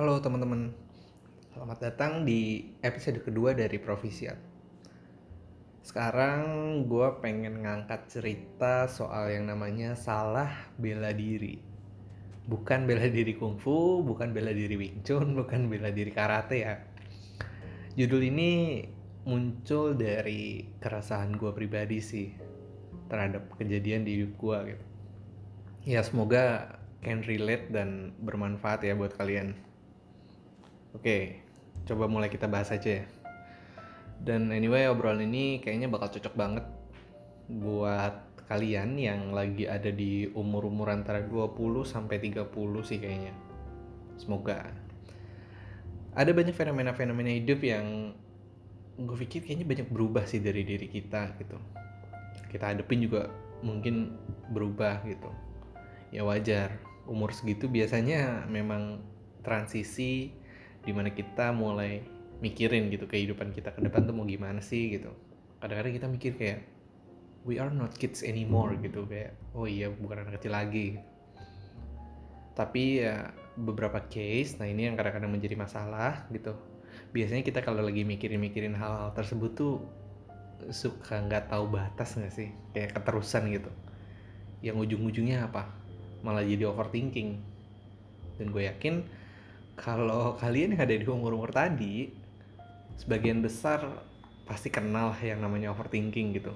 Halo teman-teman, selamat datang di episode kedua dari Provisiat. Sekarang gue pengen ngangkat cerita soal yang namanya salah bela diri. Bukan bela diri kungfu, bukan bela diri Wing Chun, bukan bela diri karate ya. Judul ini muncul dari keresahan gue pribadi sih terhadap kejadian di hidup gue gitu. Ya semoga can relate dan bermanfaat ya buat kalian. Oke, coba mulai kita bahas aja ya. Dan anyway obrolan ini kayaknya bakal cocok banget buat kalian yang lagi ada di umur-umur antara 20 sampai 30 sih kayaknya. Semoga. Ada banyak fenomena-fenomena hidup yang gue pikir kayaknya banyak berubah sih dari diri kita gitu. Kita hadepin juga mungkin berubah gitu. Ya wajar, umur segitu biasanya memang transisi di mana kita mulai mikirin gitu kehidupan kita ke depan tuh mau gimana sih gitu. Kadang-kadang kita mikir kayak we are not kids anymore gitu. Kayak oh iya bukan anak kecil lagi. Tapi ya beberapa case nah ini yang kadang-kadang menjadi masalah gitu. Biasanya kita kalau lagi mikirin-mikirin hal-hal tersebut tuh suka nggak tahu batas nggak sih? Kayak keterusan gitu. Yang ujung-ujungnya apa? Malah jadi overthinking. Dan gue yakin kalau kalian yang ada di umur-umur tadi sebagian besar pasti kenal yang namanya overthinking gitu.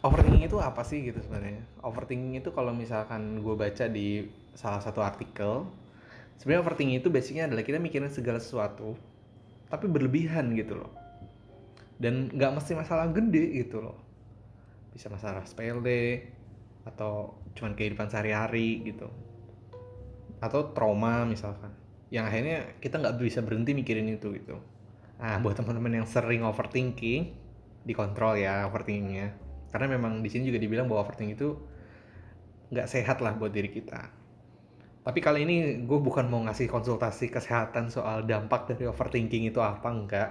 Overthinking itu apa sih gitu sebenarnya? Overthinking itu kalau misalkan gue baca di salah satu artikel sebenarnya overthinking itu basicnya adalah kita mikirin segala sesuatu tapi berlebihan gitu loh. Dan nggak mesti masalah gede gitu loh. Bisa masalah sepele atau cuman kehidupan sehari-hari gitu atau trauma misalkan. Yang akhirnya kita nggak bisa berhenti mikirin itu gitu. Nah buat teman-teman yang sering overthinking dikontrol ya overthinkingnya. Karena memang di sini juga dibilang bahwa overthinking itu nggak sehat lah buat diri kita. Tapi kali ini gue bukan mau ngasih konsultasi kesehatan soal dampak dari overthinking itu apa enggak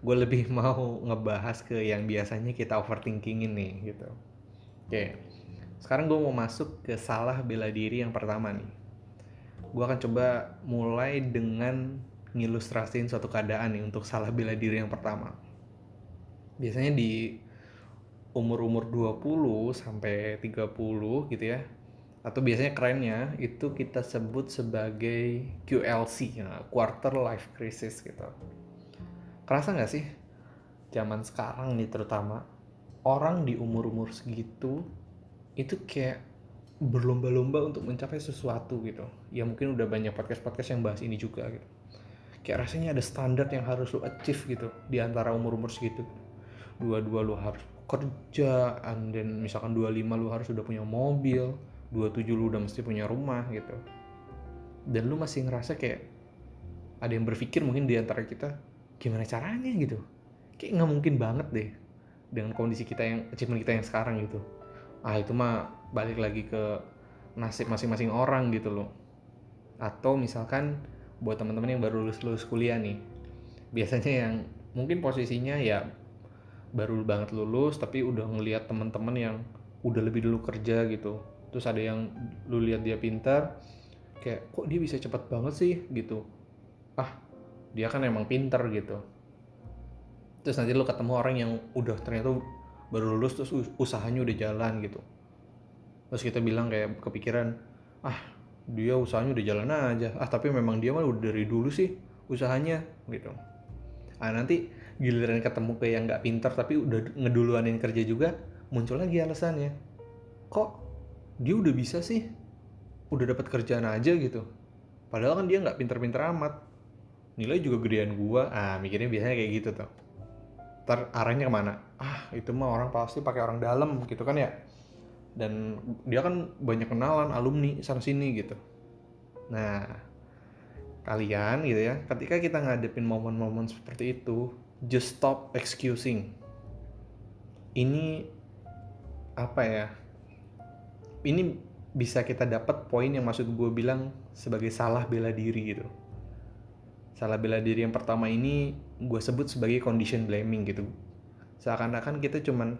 gue lebih mau ngebahas ke yang biasanya kita overthinking ini gitu. Oke. Sekarang gue mau masuk ke salah bela diri yang pertama nih gue akan coba mulai dengan ngilustrasiin suatu keadaan nih untuk salah bela diri yang pertama. Biasanya di umur-umur 20 sampai 30 gitu ya. Atau biasanya kerennya itu kita sebut sebagai QLC, ya, quarter life crisis gitu. Kerasa nggak sih zaman sekarang nih terutama orang di umur-umur segitu itu kayak berlomba-lomba untuk mencapai sesuatu gitu. Ya mungkin udah banyak podcast-podcast yang bahas ini juga gitu. Kayak rasanya ada standar yang harus lo achieve gitu di antara umur-umur segitu. Dua-dua lo harus kerja and then misalkan 25 lo harus udah punya mobil 27 lo udah mesti punya rumah gitu. Dan lo masih ngerasa kayak ada yang berpikir mungkin di antara kita gimana caranya? gitu. Kayak nggak mungkin banget deh dengan kondisi kita yang achievement kita yang sekarang gitu ah itu mah balik lagi ke nasib masing-masing orang gitu loh. Atau misalkan buat teman-teman yang baru lulus lulus kuliah nih biasanya yang mungkin posisinya ya baru banget lulus tapi udah ngelihat teman-teman yang udah lebih dulu kerja gitu. Terus ada yang lu lihat dia pintar kayak kok dia bisa cepat banget sih? Gitu. Ah dia kan emang pintar gitu. Terus nanti lu ketemu orang yang udah ternyata baru lulus terus usahanya udah jalan gitu. Terus kita bilang kayak kepikiran ah dia usahanya udah jalan aja. Ah tapi memang dia mah udah dari dulu sih usahanya gitu. Ah nanti giliran ketemu kayak yang nggak pintar tapi udah ngeduluanin kerja juga muncul lagi alasannya. Kok dia udah bisa sih? Udah dapat kerjaan aja gitu. Padahal kan dia nggak pintar-pintar amat. Nilai juga gedean gua. Ah mikirnya biasanya kayak gitu tuh ntar arahnya ke mana? Ah itu mah orang pasti pakai orang dalam gitu kan ya? Dan dia kan banyak kenalan alumni sana sini gitu. Nah kalian gitu ya ketika kita ngadepin momen-momen seperti itu just stop excusing. Ini apa ya ini bisa kita dapat poin yang maksud gue bilang sebagai salah bela diri gitu. Salah bela diri yang pertama ini gue sebut sebagai condition blaming gitu. Seakan-akan kita cuman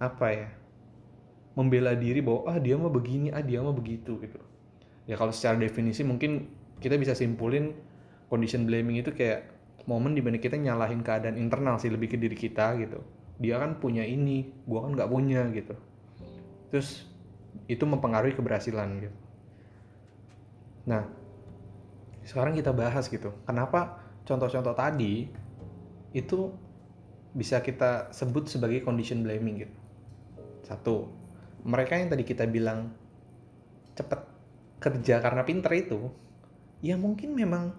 apa ya membela diri bahwa ah dia mah begini ah dia mah begitu gitu. Ya kalau secara definisi mungkin kita bisa simpulin condition blaming itu kayak momen di mana kita nyalahin keadaan internal sih lebih ke diri kita gitu. Dia kan punya ini gua kan nggak punya gitu. Terus itu mempengaruhi keberhasilan gitu. Nah sekarang kita bahas gitu kenapa contoh-contoh tadi itu bisa kita sebut sebagai condition blaming gitu. Satu mereka yang tadi kita bilang cepet kerja karena pinter itu ya mungkin memang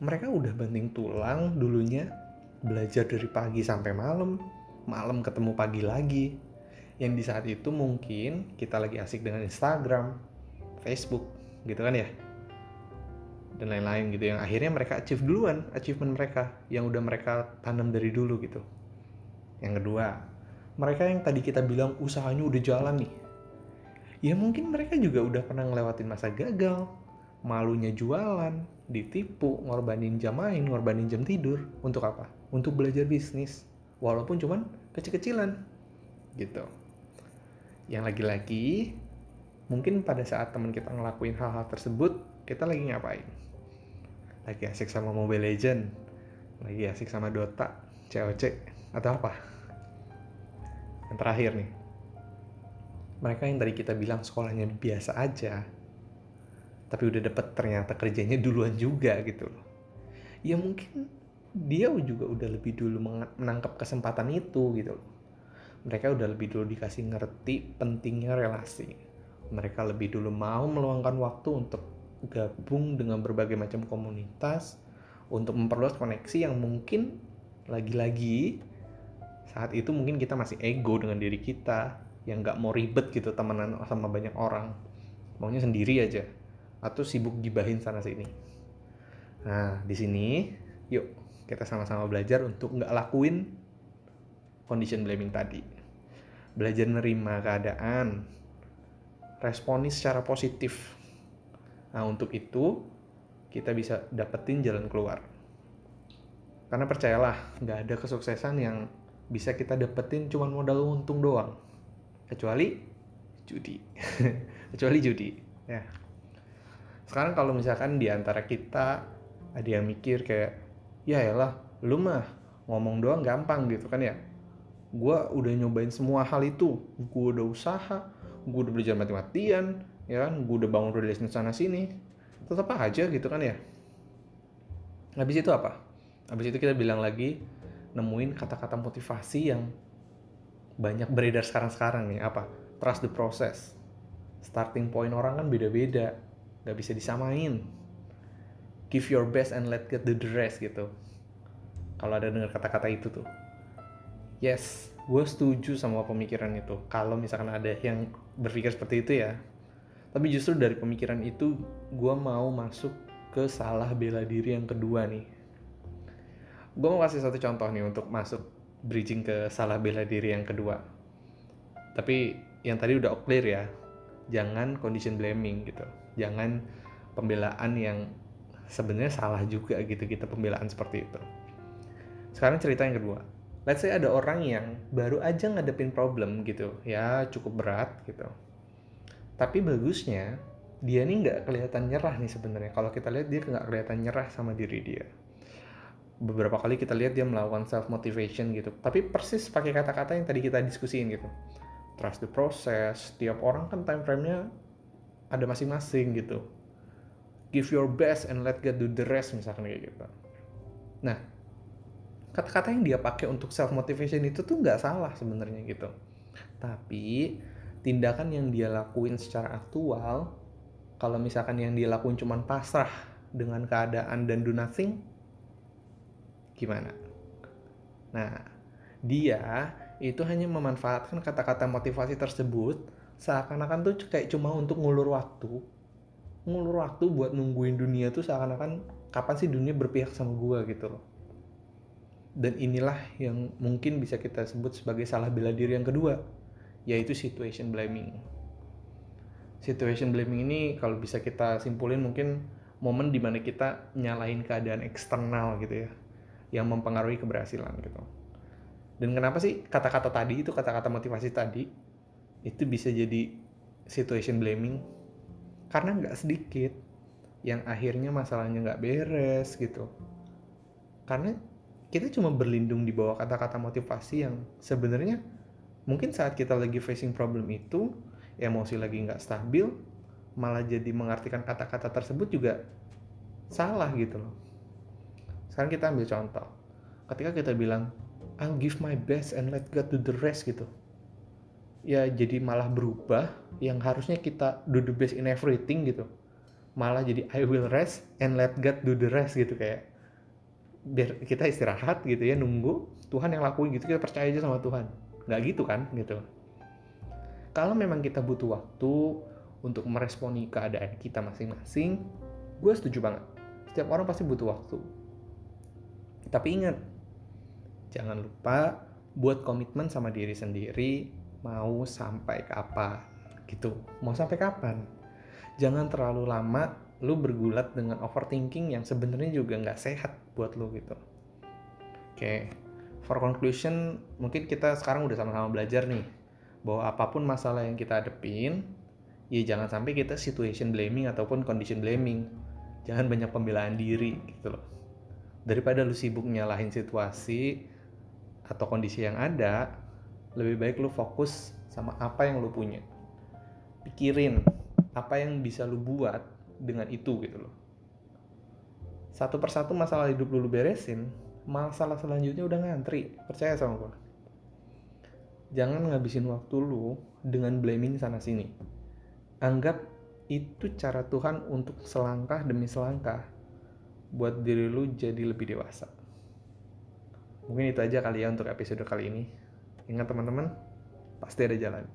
mereka udah banting tulang dulunya belajar dari pagi sampai malam malam ketemu pagi lagi. Yang di saat itu mungkin kita lagi asik dengan Instagram Facebook gitu kan ya dan lain-lain gitu yang akhirnya mereka achieve duluan achievement mereka yang udah mereka tanam dari dulu gitu. Yang kedua mereka yang tadi kita bilang usahanya udah jalan nih. Ya mungkin mereka juga udah pernah ngelewatin masa gagal malunya jualan ditipu ngorbanin jam main ngorbanin jam tidur. Untuk apa? Untuk belajar bisnis. Walaupun cuman kecil-kecilan. Gitu. Yang lagi-lagi mungkin pada saat teman kita ngelakuin hal-hal tersebut kita lagi ngapain lagi asik sama Mobile Legend. Lagi asik sama Dota COC atau apa? Yang terakhir nih. Mereka yang tadi kita bilang sekolahnya biasa aja tapi udah dapet ternyata kerjanya duluan juga gitu loh. Ya mungkin dia juga udah lebih dulu menangkap kesempatan itu gitu loh. Mereka udah lebih dulu dikasih ngerti pentingnya relasi. Mereka lebih dulu mau meluangkan waktu untuk gabung dengan berbagai macam komunitas untuk memperluas koneksi yang mungkin lagi-lagi saat itu mungkin kita masih ego dengan diri kita yang nggak mau ribet gitu temenan sama banyak orang. Maunya sendiri aja atau sibuk gibahin sana sini. Nah di sini yuk kita sama-sama belajar untuk nggak lakuin condition blaming tadi. Belajar nerima keadaan responi secara positif nah untuk itu kita bisa dapetin jalan keluar. Karena percayalah nggak ada kesuksesan yang bisa kita dapetin cuma modal untung doang. Kecuali judi. Kecuali judi ya. Sekarang kalau misalkan di antara kita ada yang mikir kayak ya elah lu mah ngomong doang gampang gitu kan ya. Gue udah nyobain semua hal itu. Gue udah usaha. Gue udah belajar mati-matian ya kan gue udah bangun relation sana sini tetap aja gitu kan ya. Habis itu apa? Habis itu kita bilang lagi nemuin kata-kata motivasi yang banyak beredar sekarang-sekarang nih. Apa? Trust the process. Starting point orang kan beda-beda. Nggak bisa disamain. Give your best and let get the rest gitu. Kalau ada dengar kata-kata itu tuh. Yes gue setuju sama pemikiran itu. Kalau misalkan ada yang berpikir seperti itu ya tapi justru dari pemikiran itu gue mau masuk ke salah bela diri yang kedua nih. Gue mau kasih satu contoh nih untuk masuk bridging ke salah bela diri yang kedua. Tapi yang tadi udah clear ya jangan condition blaming gitu. Jangan pembelaan yang sebenarnya salah juga gitu kita pembelaan seperti itu. Sekarang cerita yang kedua. Let's say ada orang yang baru aja ngadepin problem gitu ya cukup berat gitu tapi bagusnya dia nih nggak kelihatan nyerah nih sebenarnya. Kalau kita lihat dia nggak kelihatan nyerah sama diri dia. Beberapa kali kita lihat dia melakukan self motivation gitu. Tapi persis pakai kata-kata yang tadi kita diskusiin gitu. Trust the process. Tiap orang kan time frame-nya ada masing-masing gitu. Give your best and let God do the rest misalkan kayak gitu. Nah kata-kata yang dia pakai untuk self motivation itu tuh nggak salah sebenarnya gitu. Tapi tindakan yang dia lakuin secara aktual kalau misalkan yang dia lakuin cuma pasrah dengan keadaan dan do nothing gimana? Nah, dia itu hanya memanfaatkan kata-kata motivasi tersebut seakan-akan tuh kayak cuma untuk ngulur waktu. Ngulur waktu buat nungguin dunia tuh seakan-akan kapan sih dunia berpihak sama gua gitu loh. Dan inilah yang mungkin bisa kita sebut sebagai salah bela diri yang kedua, yaitu situation blaming. Situation blaming ini kalau bisa kita simpulin mungkin momen di mana kita nyalain keadaan eksternal gitu ya yang mempengaruhi keberhasilan gitu. Dan kenapa sih kata-kata tadi itu kata-kata motivasi tadi itu bisa jadi situation blaming? Karena nggak sedikit yang akhirnya masalahnya nggak beres gitu karena kita cuma berlindung di bawah kata-kata motivasi yang sebenarnya mungkin saat kita lagi facing problem itu emosi lagi nggak stabil malah jadi mengartikan kata-kata tersebut juga salah gitu loh. Sekarang kita ambil contoh. Ketika kita bilang I'll give my best and let God do the rest gitu. Ya jadi malah berubah yang harusnya kita do the best in everything gitu. Malah jadi I will rest and let God do the rest gitu kayak. Biar kita istirahat gitu ya nunggu Tuhan yang lakuin gitu kita percaya aja sama Tuhan nggak gitu kan gitu. Kalau memang kita butuh waktu untuk meresponi keadaan kita masing-masing gue setuju banget. Setiap orang pasti butuh waktu. Tapi ingat jangan lupa buat komitmen sama diri sendiri mau sampai kapan gitu. Mau sampai kapan? Jangan terlalu lama lu bergulat dengan overthinking yang sebenarnya juga nggak sehat buat lu gitu. Oke. okay. For conclusion mungkin kita sekarang udah sama-sama belajar nih bahwa apa pun masalah yang kita hadepin ya jangan sampai kita situation blaming ataupun condition blaming. Jangan banyak pembelaan diri gitu loh. Daripada lu sibuk nyalahin situasi atau kondisi yang ada lebih baik lu fokus sama apa yang lu punya. Pikirin apa yang bisa lu buat dengan itu gitu loh. Satu persatu masalah hidup lu, lu beresin masalah selanjutnya udah ngantri. Percaya sama gue jangan ngabisin waktu lu dengan blaming sana sini. Anggap itu cara Tuhan untuk selangkah demi selangkah buat diri lu jadi lebih dewasa. Mungkin itu aja kali ya untuk episode kali ini. Ingat teman-teman pasti ada jalan